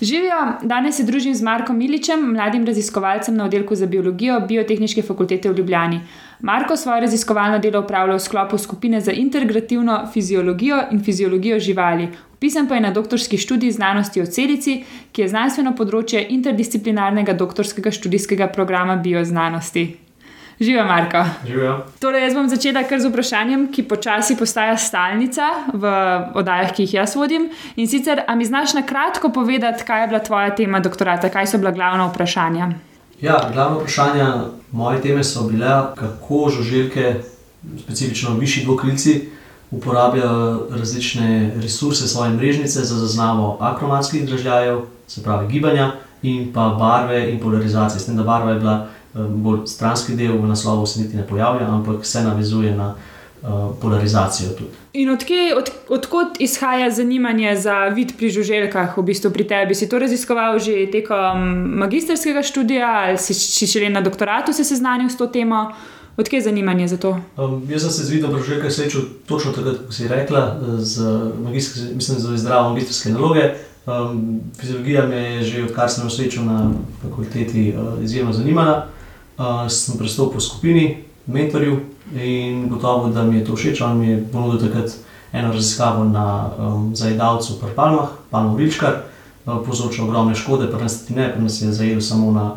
Živijo, danes se družim z Markom Miličem, mladim raziskovalcem na oddelku za biologijo Biotehnične fakultete v Ljubljani. Marko svoje raziskovalno delo upravlja v sklopu skupine za integrativno fiziologijo in fiziologijo živali. Upisan pa je na doktorski študij znanosti o celici, ki je znanstveno področje interdisciplinarnega doktorskega študijskega programa bioznanosti. Živijo, Marko. Živijo. Torej, jaz bom začela kar z vprašanjem, ki počasi postaja stalnica v oddajah, ki jih jaz vodim. In sicer, ali mi znaš na kratko povedati, kaj je bila tvoja tema doktorata, kaj so bila glavna vprašanja? Ja, glavna vprašanja moje teme so bile, kako žuželke, specifično višji dvokrilci, uporabljajo različne resurse svoje mrežnice za zaznavo akromatskih dražljajev, se pravi gibanja, in pa barve in polarizacije. S tem, da barva je bila bolj stranski del v naslovu, se niti ne pojavlja, ampak se navezuje na uh, polarizacijo. Tudi. In odkje, od, odkot izhaja zanimanje za vid pri žuželkah, v bistvu pri tebi? Si to raziskoval že tekom magistrskega študija ali si, si še le na doktoratu se seznanil s to temo? Odkje je zanimanje za to? Um, jaz sem se z vidom žuželka srečal točno tako, kot si rekla, z, mislim, z zdravo magistrske naloge. Um, fiziologija me je že odkar sem v srečo na fakulteti uh, izjemno zanimala sem pristopil v skupini mentorjev in gotovo, da mi je to všeč. On mi je ponudil takrat eno raziskavo na um, zajedavcu pri Palmah, Palmo Rilčkar, uh, povzročil ogromne škode, pa nas ne, pa nas je zajedel samo na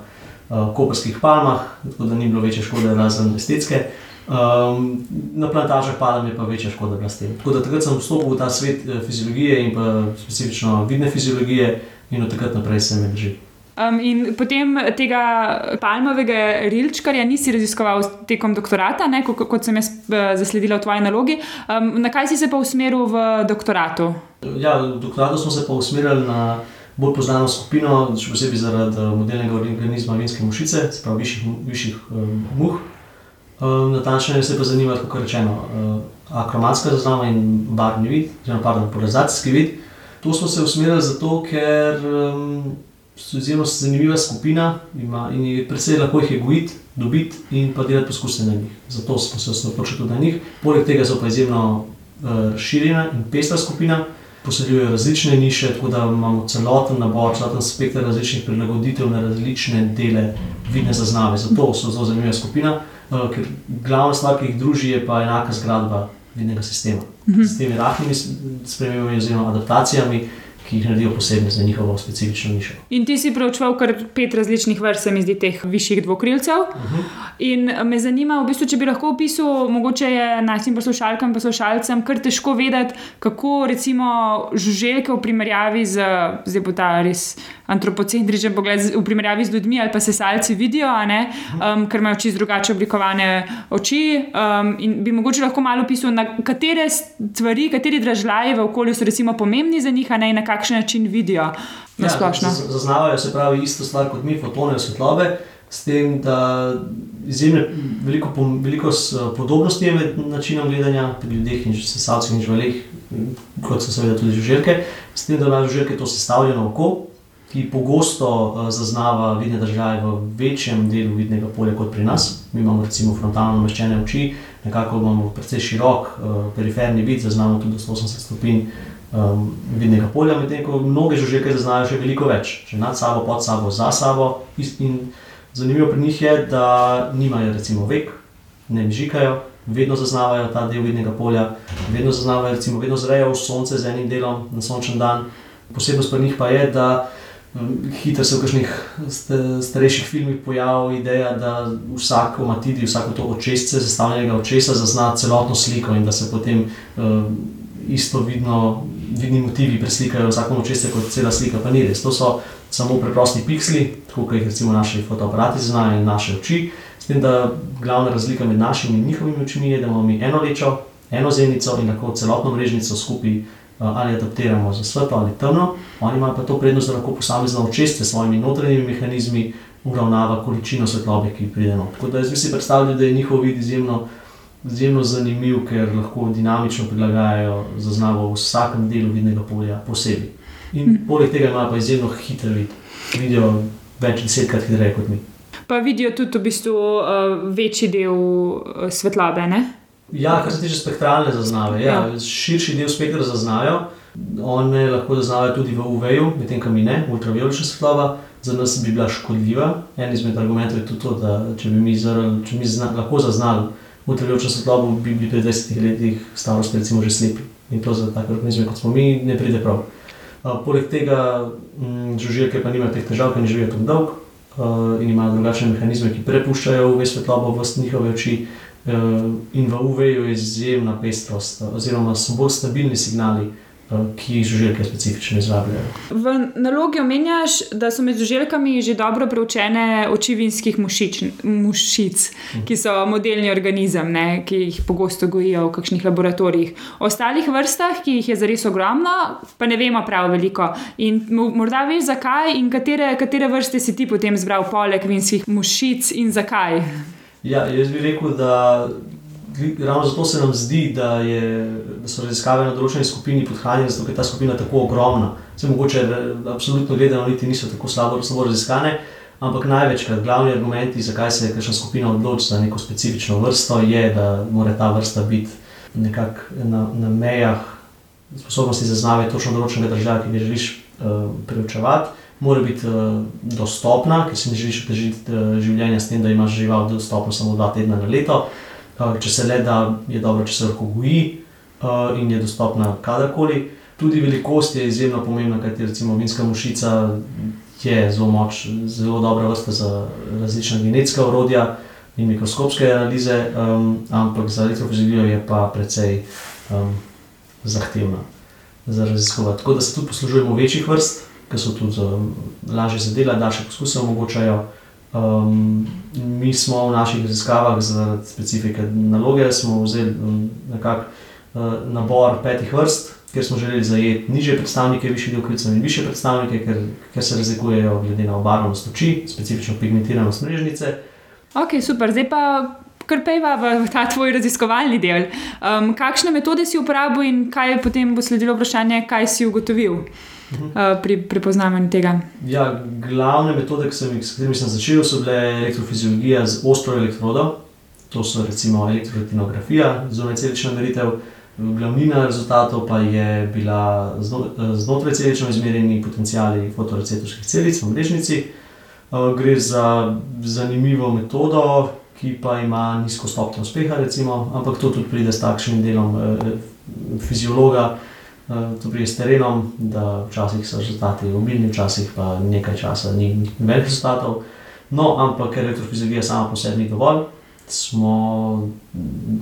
uh, koperskih palmah, tako da ni bilo večje škode, razen estetske. Um, na plantažah palm je pa večja škoda bila s tem. Tako da takrat sem vstopil v ta svet fiziologije in pa specifično vidne fiziologije in od takrat naprej se me drži. Um, in potem tega palmovega rilčkarja nisi raziskoval tekom doktorata, ne, kot, kot sem jaz eh, zasledila v tvoji nalogi. Um, na kaj si se pa usmeril v doktoratu? Ja, v doktoratu smo se pa usmerili na bolj znano skupino, še posebej zaradi eh, modelnega organizma vinske mušice, se pravi višjih, višjih um, muh. Um, Natančneje se pa zanima, kako rečeno, uh, akromatska zaznava in barvni vid, oziroma polarizacijski vid. To smo se usmerili zato, ker. Um, so izjemno zanimiva skupina ima, in je predvsej lahko jih je gojiti, dobiti in pa delati poskuse na njih. Zato smo se osredotočili tudi na njih. Poleg tega so pa izjemno razširjena uh, in pestra skupina, poseljujejo različne niše, tako da imamo celoten nabor, celoten spektr različnih prilagoditev na različne dele vidne zaznave. Zato so zelo zanimiva skupina, uh, ker glavna stvar, ki jih druži, je pa enaka zgradba vidnega sistema. Mhm. S temi rahlimi spremembami oziroma adaptacijami ki jih naredijo posebne za njihovo specifično nišo. In ti si preučeval kar pet različnih vrst, se mi zdi, teh višjih dvokrilcev. Uh mhm. -huh. In me zanima, v bistvu, če bi lahko opisal, mogoče je našim poslušalkam in poslušalcem kar težko vedeti, kako recimo žuželke v primerjavi z, zdaj bo ta res antropocentričen pogled, v primerjavi z ljudmi ali pa sesalci vidijo, um, ker imajo čisto drugače oblikovane oči. Um, in bi mogoče lahko malo opisal, na katere stvari, kateri dražljaji v okolju so recimo pomembni za njih, ne na kakšen način vidijo. Ja, zaznavajo se pravi isto stvar kot mi, fotone svetlobe, s tem, da izjemne, veliko, veliko podobnosti je med načinom gledanja pri ljudeh in sesalcih in živalih, kot so seveda tudi žuželke, s tem, da imajo žuželke to sestavljeno oko. Ki pogosto uh, zaznava vidne države v večjem delu vidnega polja kot pri nas. Mi imamo recimo frontalno nameščene oči, nekako imamo precej širok uh, periferni vid, zaznamo tudi 180 stopinj um, vidnega polja, medtem ko mnoge žuželke zaznajo še veliko več, že nad sabo, pod sabo, za sabo. In zanimivo pri njih je, da nimajo recimo vek, ne mižikajo, vedno zaznavajo ta del vidnega polja, vedno zaznavajo, recimo, vedno zrejo v sonce z enim delom na sončen dan. Posebnost pri njih pa je, da hitro se v kakšnih starejših filmih pojavlja ideja, da vsak omatidi, vsako to očesce, sestavljenega očesa, zazna celotno sliko in da se potem um, isto vidno vidni motivi preslikajo vsako očetje kot cela slika, pa ni res. To so samo preprosti pikseli, tako kot jih recimo naši fotoaparati znajo in naše oči. S tem, da glavna razlika med našimi in njihovimi očmi je, da imamo mi eno lečo, eno zenico in lahko celotno mrežnico skupaj uh, ali adaptiramo za svetlo ali temno. Oni imajo pa to prednost, da lahko posamezno očetje s svojimi notranjimi mehanizmi uravnava količino svetlobe, ki pride noter. Tako da jaz bi si predstavljal, da je njihov vid izjemno izjemno zanimiv, ker lahko dinamično prilagajajo zaznavo v vsakem delu vidnega polja posebej. In mm. poleg tega imajo pa izjemno hiter vid, vidijo več desetkrat hitreje kot mi. Pa vidijo tudi v bistvu uh, večji del uh, svetlobe. Ne? Ja, kar se tiče spektralne zaznave. Ja, ja. Širši del spektra zaznajo. One lahko zaznavajo tudi v UV-ju, medtem ko mi ne, ultravioletna svetloba. Za nas bi bila škodljiva. En izmed argumentov je tudi to, da če bi mi, zarali, če mi zna, lahko zaznali ultravioletno svetlobo, bi bili pri 20 letih starosti recimo že slepi. In to za take organizme, kot smo mi, ne pride prav. Uh, poleg tega, mm, žuželke pa nimajo teh težav, ker ne živijo tako dolgo uh, in imajo drugačne mehanizme, ki prepuščajo UV svetlobo v njihove oči. Uh, in v UV-ju je izjemna pestrost, oziroma so bolj stabilni signali, uh, ki jih žuželke specifično izrabljajo. V nalogi omenjaš, da so med žuželkami že dobro preučene oči vinskih mušič, mušic, ki so modelni organizem, ne, ki jih pogosto gojijo v kakšnih laboratorijih. O ostalih vrstah, ki jih je zares ogromno, pa ne vemo prav veliko. In mo- morda veš, zakaj in katere, katere vrste si ti potem zbral, poleg vinskih mušic in zakaj. Ja, jaz bi rekel, da ravno zato se nam zdi, da, je, da so raziskave na določeni skupini podhranjene, zato ker je ta skupina tako ogromna. Se mogoče absolutno gledano niti niso tako slabo, slabo raziskane, ampak največkrat glavni argumenti, zakaj se je kakšna skupina odloči za neko specifično vrsto, je, da mora ta vrsta biti nekako na, na mejah sposobnosti zaznave točno določenega države, ki ga želiš uh, preučevati. Mora biti uh, dostopna, ker si ne želiš otežiti uh, življenja s tem, da imaš žival dostopno samo dva tedna na leto. Uh, če se le da, je dobro, če se lahko goji uh, in je dostopna kadarkoli. Tudi velikost je izjemno pomembna, kajti recimo vinska mušica je zelo moč, zelo dobra vrsta za različna genetska orodja in mikroskopske analize, um, ampak za elektrofiziologijo je pa precej um, zahtevna za raziskovati. Tako da se tudi poslužujemo večjih vrst, ki so tudi um, lažje za delo, daljše poskuse omogočajo. Um, mi smo v naših raziskavah zaradi specifike naloge vzeli um, nekak, uh, nabor petih vrst, ker smo želeli zajeti nižje predstavnike višjih delkricev in više predstavnike, ker, ker se razlikujejo glede na obarvanost oči, specifično pigmentiranost mrežnice. Ok, super, zdaj pa kar pejva v ta tvoj raziskovalni del. Um, kakšne metode si uporabil in kaj potem bo sledilo vprašanje, kaj si ugotovil uh, pri prepoznavanju tega? Ja, glavne metode, ki sem jih, s katerimi sem začel, so bile elektrofiziologija z ostro elektrodo, to so recimo elektroretinografija, zunajcelična meritev. Glavnina rezultatov pa je bila zno- znotraj celično izmerjeni potencijali fotoreceptorskih celic v mrežnici. Uh, Gre za zanimivo metodo, ki pa ima nizko stopnjo uspeha, recimo, ampak to tudi pride s takšnim delom eh, fiziologa, eh, to pride s terenom, da včasih so rezultati obilni, včasih pa nekaj časa ni nobenih rezultatov. No, ampak ker elektrofiziologija sama po sebi ni dovolj, smo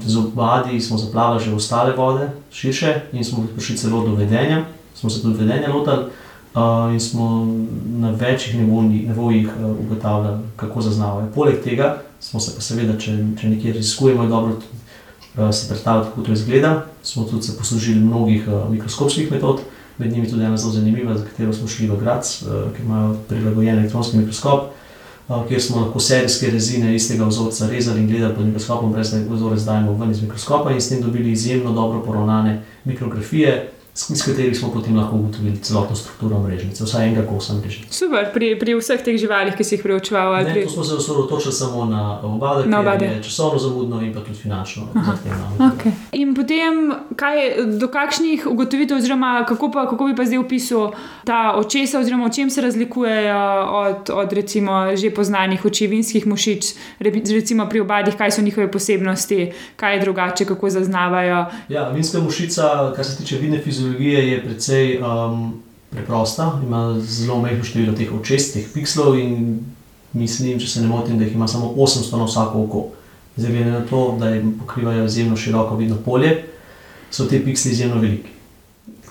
z obadi smo zaplavili že ostale vode, širše, in smo prišli celo do vedenja, smo se tudi vedenja lotili. Uh, in smo na večjih nivojih, nivojih uh, ugotavljali, kako zaznavajo. Poleg tega smo se pa seveda, če, če nekje raziskujemo, je dobro uh, si predstavljati, kako to izgleda. Smo tudi se poslužili mnogih uh, mikroskopskih metod, med njimi tudi ena zelo zanimiva, za katero smo šli v Grac, uh, ki imajo prilagojen elektronski mikroskop, uh, kjer smo lahko serijske rezine istega vzorca rezali in gledali pod mikroskopom, brez da vzorec dajemo ven iz mikroskopa in s tem dobili izjemno dobro poravnane mikrografije, s katerih smo potem lahko ugotovili celotno strukturo mrežnice, vsaj enega kosa mrežnice. Super, pri, pri vseh teh živalih, ki si jih preučeval. Ne, Pri... to smo se osredotočili samo na obade, Na obade. je časovno zamudno in pa tudi finančno. Okay. In potem, kaj, do kakšnih ugotovitev, oziroma kako, pa, kako bi pa zdaj opisal ta očesa, oziroma v čem se razlikujejo od, od recimo že poznanih oči vinskih mušič, re- recimo pri obadih, kaj so njihove posebnosti, kaj je drugače, kako zaznavajo. Ja, vinska mušica, kar se tiče vidne fiziologije, je precej um, preprosta, ima zelo majhno število teh očes, teh pikslov in mislim, če se ne motim, da jih ima samo 800 na vsako oko. Zdaj, glede na to, da jim pokrivajo izjemno široko vidno polje, so te piksli izjemno veliki.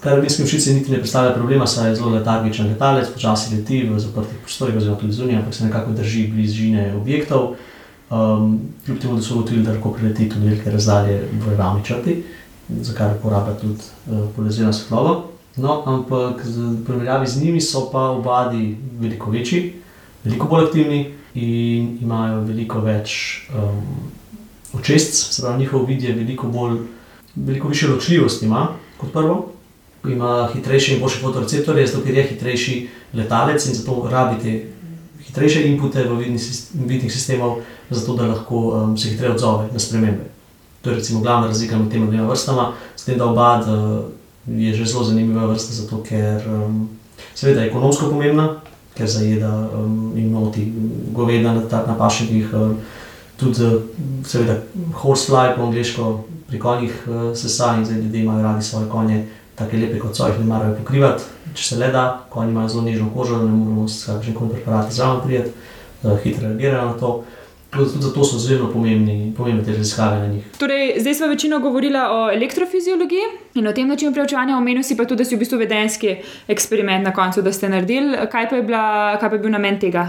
Kar vinske mušice niti ne predstavlja problema, saj je zelo letargičen letalec, počasi leti v zaprtih prostorih, oziroma tudi zunaj, ampak se nekako drži bližine objektov. Um, kljub temu, da so ugotovili, da lahko preleti tudi velike razdalje v ravni črti, za kar uporablja tudi uh, polizirano svetlobo. No, ampak v primerjavi z njimi so pa obadi veliko večji, veliko bolj aktivni in imajo veliko več um, očesc, se pravi, njihov vid je veliko bolj, veliko više ločljivosti ima kot prvo. Ima hitrejše in boljše fotoreceptorje, zato ker je hitrejši letalec in zato rabite hitrejše inpute v vidnih sistemov, zato da lahko um, se hitreje odzove na spremembe. To je recimo glavna razlika med tema dvema vrstama, s tem, da oba uh, je že zelo zanimiva vrsta, zato ker um, seveda je ekonomsko pomembna, ker zajeda um, in noti goveda na, na pašnikih. Um, tudi, seveda, horsefly po angliško pri konjih uh, sesa in zdaj ljudje imajo radi svoje konje, tako lepe kot so, jih ne marajo pokrivati, če se le da, konji imajo zelo nežno kožo, ne moramo s kakšnim koli preparati zraven prijeti, uh, hitro reagirajo na to. Tudi zato so zelo pomembni, pomembne te raziskave na njih. Torej, zdaj smo večino govorili o elektrofiziologiji in o tem načinu preučevanja, omenil si pa tudi, da si v bistvu vedenski eksperiment na koncu, da ste naredili. Kaj pa je, bila, kaj pa je bil namen tega?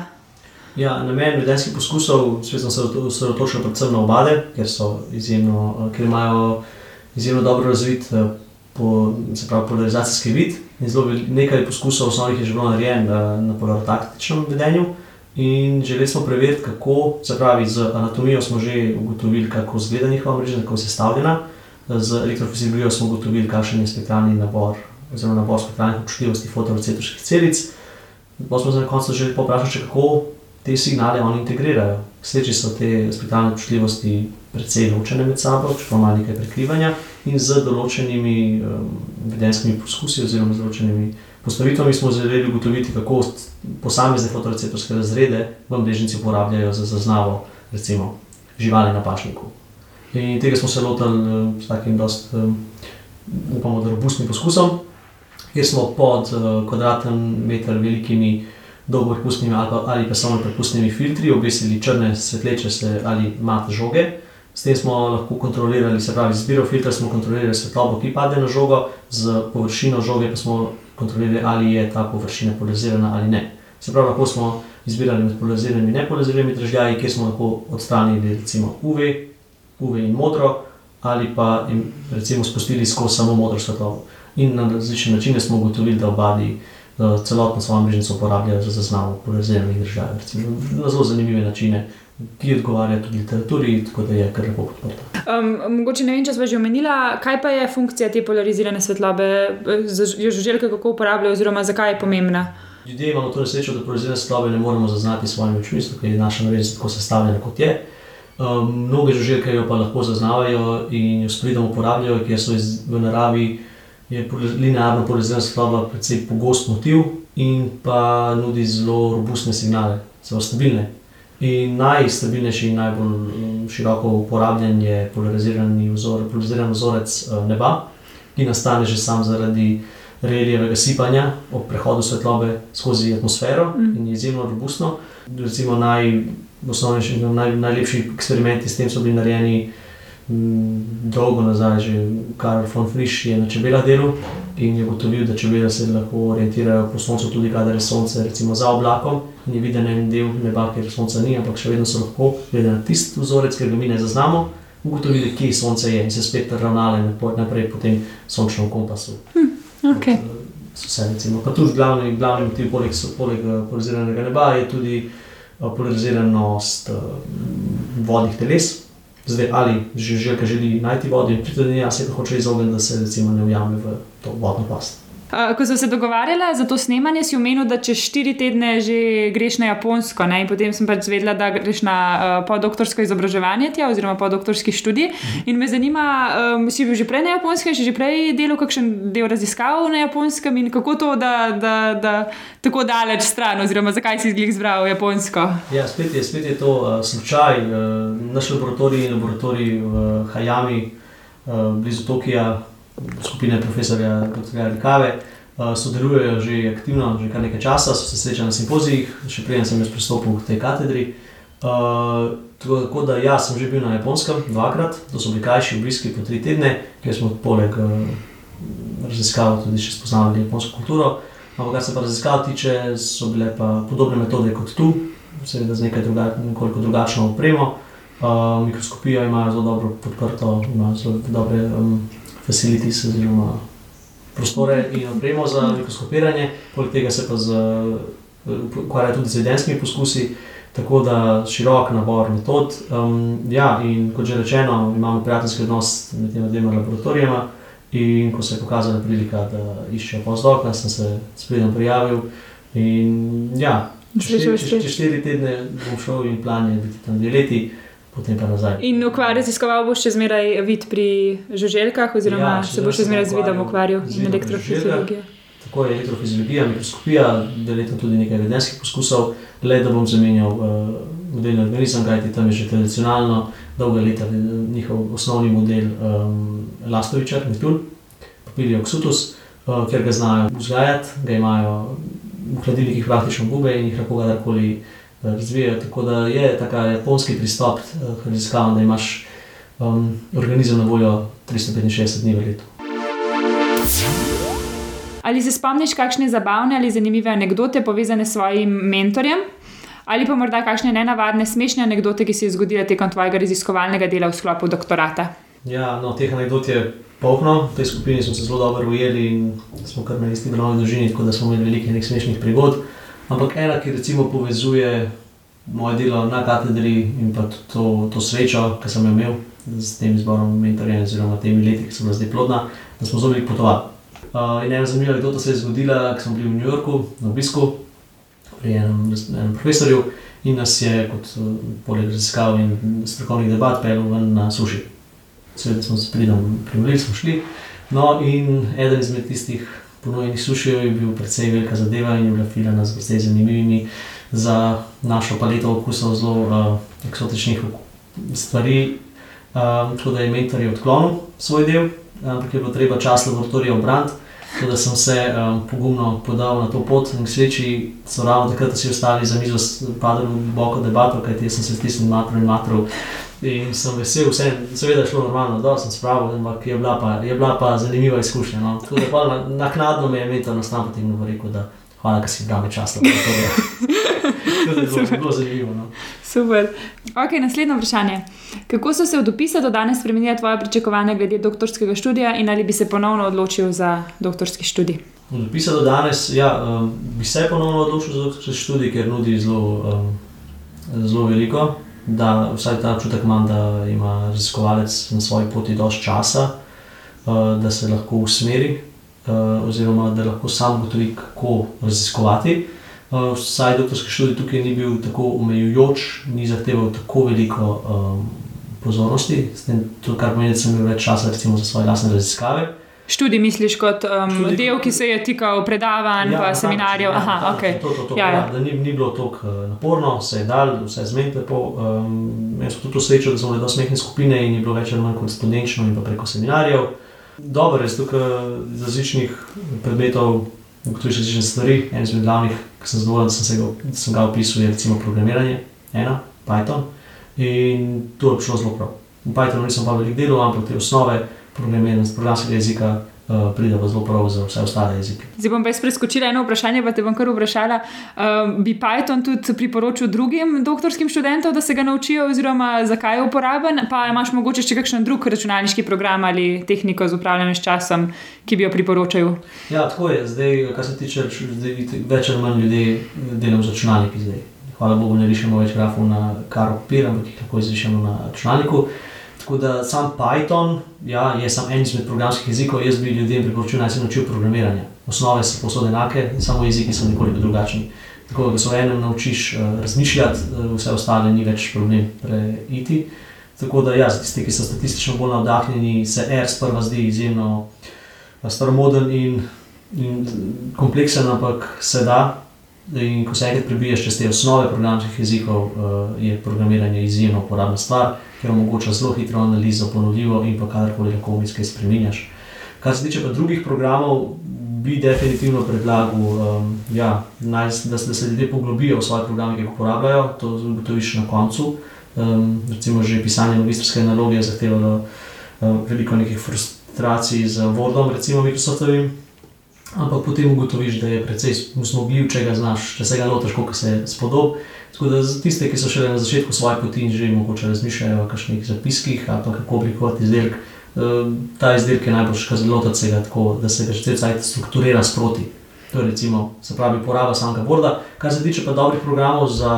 Ja, namen vedenskih poskusov sem se osredotočil predvsem na obade, ker, izjemno, ker imajo izjemno dobro razvit po, pravi, polarizacijski vid. Zelo nekaj poskusov osnovnih je že bilo narejenih na, na polaritaktičnem vedenju. In želeli smo preveriti, kako se pravi, z anatomijo smo že ugotovili, kako izgleda njihova mreža, kako je sestavljena, z elektrofiziologijo smo ugotovili, kakšen je spektralni nabor, oziroma nabor spektralnih občutljivosti fotoreceptorskih celic. Pa smo se na koncu želeli vprašati, kako te signale oni integrirajo. Sleči so te spektralne občutljivosti precej ločene med sabo, če pa ima nekaj prekrivanja in z določenimi um, vedenskimi poskusi oziroma z določenimi postavitvami smo želeli ugotoviti, kako posamezne fotoreceptorske razrede v mrežnici uporabljajo za zaznavo recimo, živali na pašniku. In tega smo se lotili uh, s takim dost, um, upamo, robustnim poskusom, kjer smo pod uh, kvadratnim meter velikimi dolgoprepustnimi ali, ali pa samo prepustnimi filtri obesili črne svetleče se ali mat žoge. S tem smo lahko kontrolirali, se pravi, z zbiro filtra smo kontrolirali svetlobo, ki pade na žogo, z površino žoge pa smo kontrolirali, ali je ta površina polarizirana ali ne. Se pravi, lahko smo izbirali med polariziranimi in nepolariziranimi dražljaji, kjer smo lahko odstranili recimo UV, UV in modro, ali pa jim recimo spustili skozi samo modro svetlobo. In na različne načine smo ugotovili, da obadi uh, celotno svojo mrežnico uporabljajo za zaznavo polariziranih dražljajev, na zelo zanimive načine. Ki odgovarja tudi literaturi, tako da je kar lepo podprto. Um, mogoče ne vem, če smo že omenili, kaj pa je funkcija te polarizirane svetlobe, že žuželke kako uporabljajo, oziroma zakaj je pomembna. Ljudje imamo to nesrečo, da polarizirane svetlobe ne moremo zaznati s svojimi očmi, ker je naša mreža tako sestavljena, kot je. Um, mnoge žuželke jo pa lahko zaznavajo in jo s pridom uporabljajo, ker so iz, v naravi linearno polarizirana svetloba precej pogost motiv in pa nudi zelo robustne signale, zelo stabilne. In najstabilnejši in najbolj um, široko uporabljen je polarizirani vzor, polariziran vzorec uh, neba, ki nastane že sam zaradi relijevega sipanja ob prehodu svetlobe skozi atmosfero mm. in je izjemno robustno. Recimo naj, naj, najlepši eksperimenti s tem so bili narejeni dolgo nazaj, že Karl von Frisch je na čebelah delal in je ugotovil, da čebele se lahko orientirajo po soncu, tudi kadar je sonce recimo za oblakom in je viden en del neba, kjer sonca ni, ampak še vedno so lahko, glede na tisti vzorec, ki ga mi ne zaznamo, ugotovili, kje sonce je in se spet ravnali naprej po tem sončnem kompasu. Hm, okay. Vse, recimo. Pa tudi glavni, glavni motiv, poleg, poleg eh, polariziranega neba, je tudi eh, polariziranost vodnih teles. Zdaj, ali že želka želi najti vodo in priti do nje, ali se hoče izogniti, da se recimo ne ujame v to vodno past. Uh, ko smo se dogovarjali za to snemanje, si omenil, da čez štiri tedne že greš na Japonsko. Ne? In potem sem pač zvedela, da greš na uh, podoktorsko izobraževanje tja, oziroma podoktorski študij. Mhm. In me zanima, um, si bil že prej na Japonskem, si že prej delal kakšen del raziskav na Japonskem in kako to, da, da, da tako daleč stran, oziroma zakaj si izbral Japonsko? Ja, spet je, spet je to uh, slučaj. Uh, naš laboratorij je laboratorij v Hajami, uh, blizu Tokija skupine profesorja dr. Kave. Uh, sodelujejo že aktivno, že kar nekaj časa, so se srečali na simpozijih, še preden sem jaz pristopil k tej katedri. Uh, tako da, ja, sem že bil na Japonskem dvakrat, to so bili krajši obiski po tri tedne, kjer smo poleg uh, raziskav tudi še spoznali japonsko kulturo. Ampak, kar se pa raziskav tiče, so bile pa podobne metode kot tu, seveda z nekaj druga, nekoliko drugačno opremo. Uh, mikroskopijo imajo zelo dobro podprto, imajo zelo dobre. Um, facilities, oziroma prostore in opremo za mikroskopiranje, poleg tega se pa ukvarja tudi z vedenskimi poskusi. Tako da širok nabor metod. Um, ja, in kot že rečeno, imamo prijateljski odnos med tema dvema laboratorijama. In ko se je pokazala prilika, da iščejo postdoka, sem se sprednjo prijavil. In ja, čez štiri, štiri tedne bom šel in plan je biti tam dve leti. Potem pa nazaj. In ukvarjal raziskoval boš še zmeraj vid pri žuželkah, oziroma Ja, se boš še zmeraj se z vidom ukvarjal z in elektrofiziologijo. Tako je elektrofiziologija, mikroskopija, verjetno tudi nekaj vedenskih poskusov, le da bom zamenjal uh, modelni organizem, kajti tam je že tradicionalno dolga leta eh, njihov osnovni model um, Lastovičar, Metul, papilijo Xutus, uh, ker ga znajo vzgajati, ga imajo v hladilnikih praktično gube in jih lahko kadarkoli eh, razvijajo. Tako da je ta japonski pristop eh, k raziskavam, da imaš um, organizem na voljo 365 dni v letu. Ali se spomniš kakšne zabavne ali zanimive anekdote povezane s svojim mentorjem? Ali pa morda kakšne nenavadne, smešne anekdote, ki se je zgodila tekom tvojega raziskovalnega dela v sklopu doktorata? Ja, no, teh anekdot je polno, v tej skupini smo se zelo dobro ujeli in smo kar na isti delovni dolžini, tako da smo imeli veliko nekih smešnih prigod. Ampak ena, ki recimo povezuje moje delo na katedri in pa to, to srečo, ki sem jo imel s tem izborom mentorja, oziroma temi leti, ki bila zdaj plodna, da smo zelo veliko potovali. Uh, in ena zanimiva anekdota se je zgodila, ko smo bili v New Yorku na obisku pri enem, enem profesorju in nas je, kot uh, poleg raziskav in strokovnih debat, pelil ven na suši. Seveda smo se pridom primerjali, smo šli. No, in eden izmed tistih ponujenih sušijev je bil precej velika zadeva in je bila filana z precej zanimivimi za našo paleto okusov zelo uh, eksotičnih stvari. Um, tako da je mentor odklonil svoj del, ampak je bilo treba čas laboratorija obraniti. Tako da sem se um, pogumno podal na to pot in sreči so ravno takrat vsi ostali za mizo padli v globoko debato, kajti jaz sem se stisnil matro in matro. In sem vesel, vse, seveda je šlo normalno, da sem spravil, ampak je bila pa, je bila pa zanimiva izkušnja. No. Tako da pol na, naknadno me je mentor na stan potem rekel, da hvala, ker si brame čas. Tako da je bilo, bilo zanimivo. No. Super. Ok, naslednje vprašanje. Kako so se od opisa do danes spremenila tvoja pričakovanja glede doktorskega študija in ali bi se ponovno odločil za doktorski študij? Od opisa do danes ja, um, bi se ponovno odločil za doktorski študij, ker nudi zelo, um, zelo veliko. Da, vsaj ta občutek imam, da ima raziskovalec na svoji poti dovolj časa, uh, da se lahko usmeri, uh, oziroma da lahko sam ugotovi, kako raziskovati. Uh, vsaj doktorski študij tukaj ni bil tako omejujoč, ni zahteval tako veliko um, pozornosti, s tem, kar pomeni, da sem imel več časa recimo, za svoje lastne raziskave. Študij misliš kot um, Študij- del, ki se je tikal predavanj, ja, pa natančno, seminarjev? ja, Aha, natančno, ok. To, to, to, Ja, ja, ja. ja. Da ni, ni bilo tako uh, naporno, se je dal, vse je zmed lepo. Um, jaz sem tudi to srečo, da smo bili dosti mehke skupine in je bilo več ali manj korespondenčno in pa preko seminarjev. Dobro, res tukaj iz različnih predmetov ugotoviš različne stvari. En izmed glavnih, ki sem zadovoljen, da sem, se ga, sem ga opisal, je recimo programiranje, ena, Python. In to je šlo zelo prav. V Pythonu nisem pa veliko delal, ampak te osnove programiranja, programskega jezika uh, pride pa zelo prav za vse ostale jezike. Zdaj bom pa jaz preskočila eno vprašanje, pa te bom kar vprašala. Um, bi Python tudi priporočil drugim doktorskim študentom, da se ga naučijo, oziroma zakaj je uporaben? Pa imaš mogoče še kakšen drug računalniški program ali tehniko z upravljanjem s časom, ki bi jo priporočil? Ja, tako je. Zdaj, kar se tiče, zdaj več ali manj ljudi delam z računalniki. Zdaj. Hvala Bogu, ne rišemo več grafov na kar papir, ampak jih lahko izrišemo na računalniku. Tako da sam Python ja, je samo en izmed programskih jezikov. Jaz bi ljudem priporočil, naj se naučijo programiranja. Osnove so posod enake, samo jeziki so nekoliko drugačni. Tako da, se v enem naučiš uh, razmišljati, uh, vse ostale ni več problem preiti. Tako da, ja, za tiste, ki so statistično bolj navdahnjeni, se R sprva zdi izjemno eh, staromoden in in kompleksen, ampak se da. In ko se enkrat prebiješ čez te osnove programskih jezikov, uh, je programiranje izjemno uporabna stvar, ker omogoča zelo hitro analizo, ponovljivo in pa kadarkoli lahko vmes kaj spremeniš. Kar se tiče pa drugih programov, bi definitivno predlagal, um, ja, naj, da, da se ljudje poglobijo v svoje programe, ki jih uporabljajo. To ugotoviš na koncu. Um, recimo že pisanje magistrske naloge je zahtevalo uh, veliko nekih frustracij z Wordom, recimo Microsoftovim. Ampak potem ugotoviš, da je precej zmogljiv, če ga znaš, če se ga lotiš, kot se spodob. Tako da za tiste, ki so šele na začetku svoje poti in že mogoče razmišljajo o kakšnih zapiskih ali pa kako oblikovati izdelek, eh, ta izdelek je najboljši, kar zelo se ga tako, da se ga že cel strukturira sproti. To je recimo, se pravi, poraba samega Worda. Kar se tiče pa dobrih programov za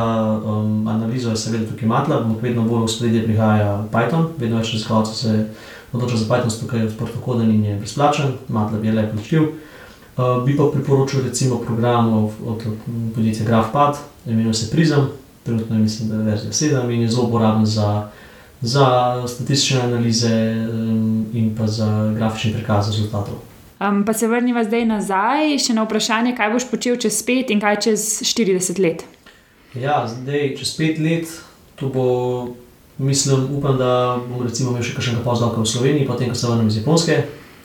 um, analizo, je seveda tukaj Matla, ampak vedno bolj v spredje prihaja Python, vedno več raziskovalcev se odloča za Python, tukaj je odprto koden in je brezplačen, Matlab je le plačljiv. Uh, bi pa priporočil recimo program od, od podjetja GraphPad, imenuje se Prism, trenutno je mislim, da je verzija 7 in je zelo uporaben za za statistične analize um, in pa za grafični prikaz rezultatov. Um, pa se vrniva zdaj nazaj, še na vprašanje, kaj boš počel čez 5 in kaj čez 40 let. Ja, zdaj, čez pet let, to bo, mislim, upam, da bom recimo imel še kakšnega pozdravka v Sloveniji, potem ko se vrnem iz Japonske,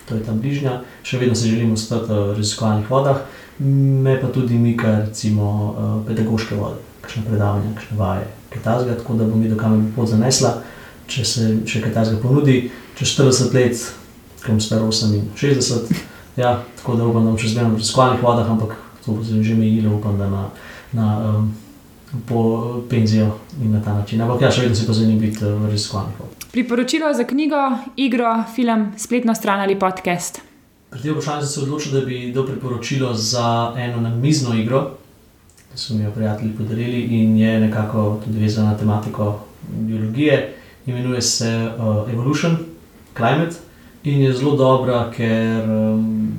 to je tam bližnja, še vedno se želim ostati v raziskovalnih vodah, me pa tudi mika recimo eh, pedagoške vode, kakšne predavanja, kakšne vaje, kaj tasga, tako da bom videl, kam bo pot zanesla, če se še kaj tasga ponudi, čez 40 let, ko bom star 68, ja, tako da upam, da bom še zmerno v raziskovalnih vodah, ampak to bo se že mejilo, upam, da na, na um, po penzijo in na ta način. Ampak ja, še vedno si pa zanimiv biti eh, v raziskovanju. Priporočilo za knjigo, igro, film, spletno stran ali podcast. Pri tem vprašanju sem se odločil, da bi dal priporočilo za eno namizno igro, ki so mi jo prijatelji podarili in je nekako tudi vezana na tematiko biologije. Imenuje se uh, Evolution, Climate in je zelo dobra, ker um,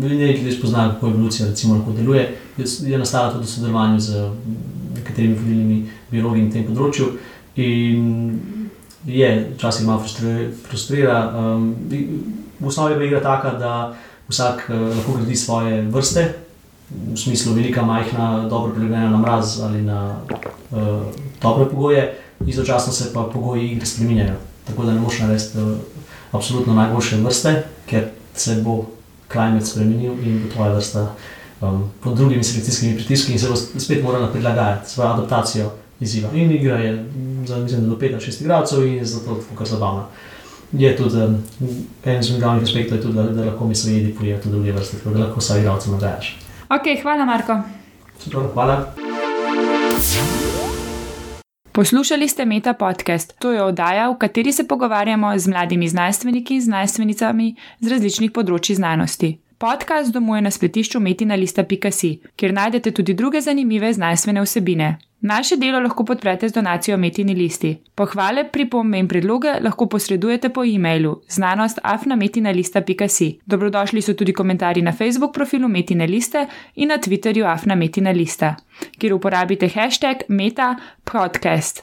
nekaj ljudi spoznajo, kako evolucija recimo, lahko deluje. Je, je nastala tudi v sodelovanju z nekaterimi vodilnimi biologi na tem področju. In je včasih malo frustri, frustrira. Um, v osnovi je igra taka, da vsak uh, lahko gradi svoje vrste, v smislu velika, majhna, dobro prilagojena na mraz ali na uh, tople pogoje, istočasno se pa pogoji igre spremenjajo. Tako da ne moš narediti uh, absolutno najboljše vrste, ker se bo klimat spremenil in bo tvoja vrsta um, pod drugimi selekcijskimi pritiski in se spet morala prilagajati svojo adaptacijo izziva. In igra je za mislim, do 5-6 igralcev in je zato kar zabavna. Je tudi um, en izmed glavnih aspektov, tudi, da, da lahko misli, jedi pojejo tudi druge vrste, tako da lahko vsak igralec nagajaš. Ok, hvala, Marko. Super, hvala. Poslušali ste Meta podcast. To je oddaja, v kateri se pogovarjamo z mladimi znanstveniki in znanstvenicami z različnih področji znanosti. Podcast domuje na spletišču metinalista.si, kjer najdete tudi druge zanimive znanstvene vsebine. Naše delo lahko podprete z donacijo Metini listi. Pohvale, pripombe in predloge lahko posredujete po e-mailu znanost.afnametinalista.si. Dobrodošli so tudi komentarji na Facebook profilu Metine liste in na Twitterju afnametinalista, kjer uporabite hashtag meta podcast.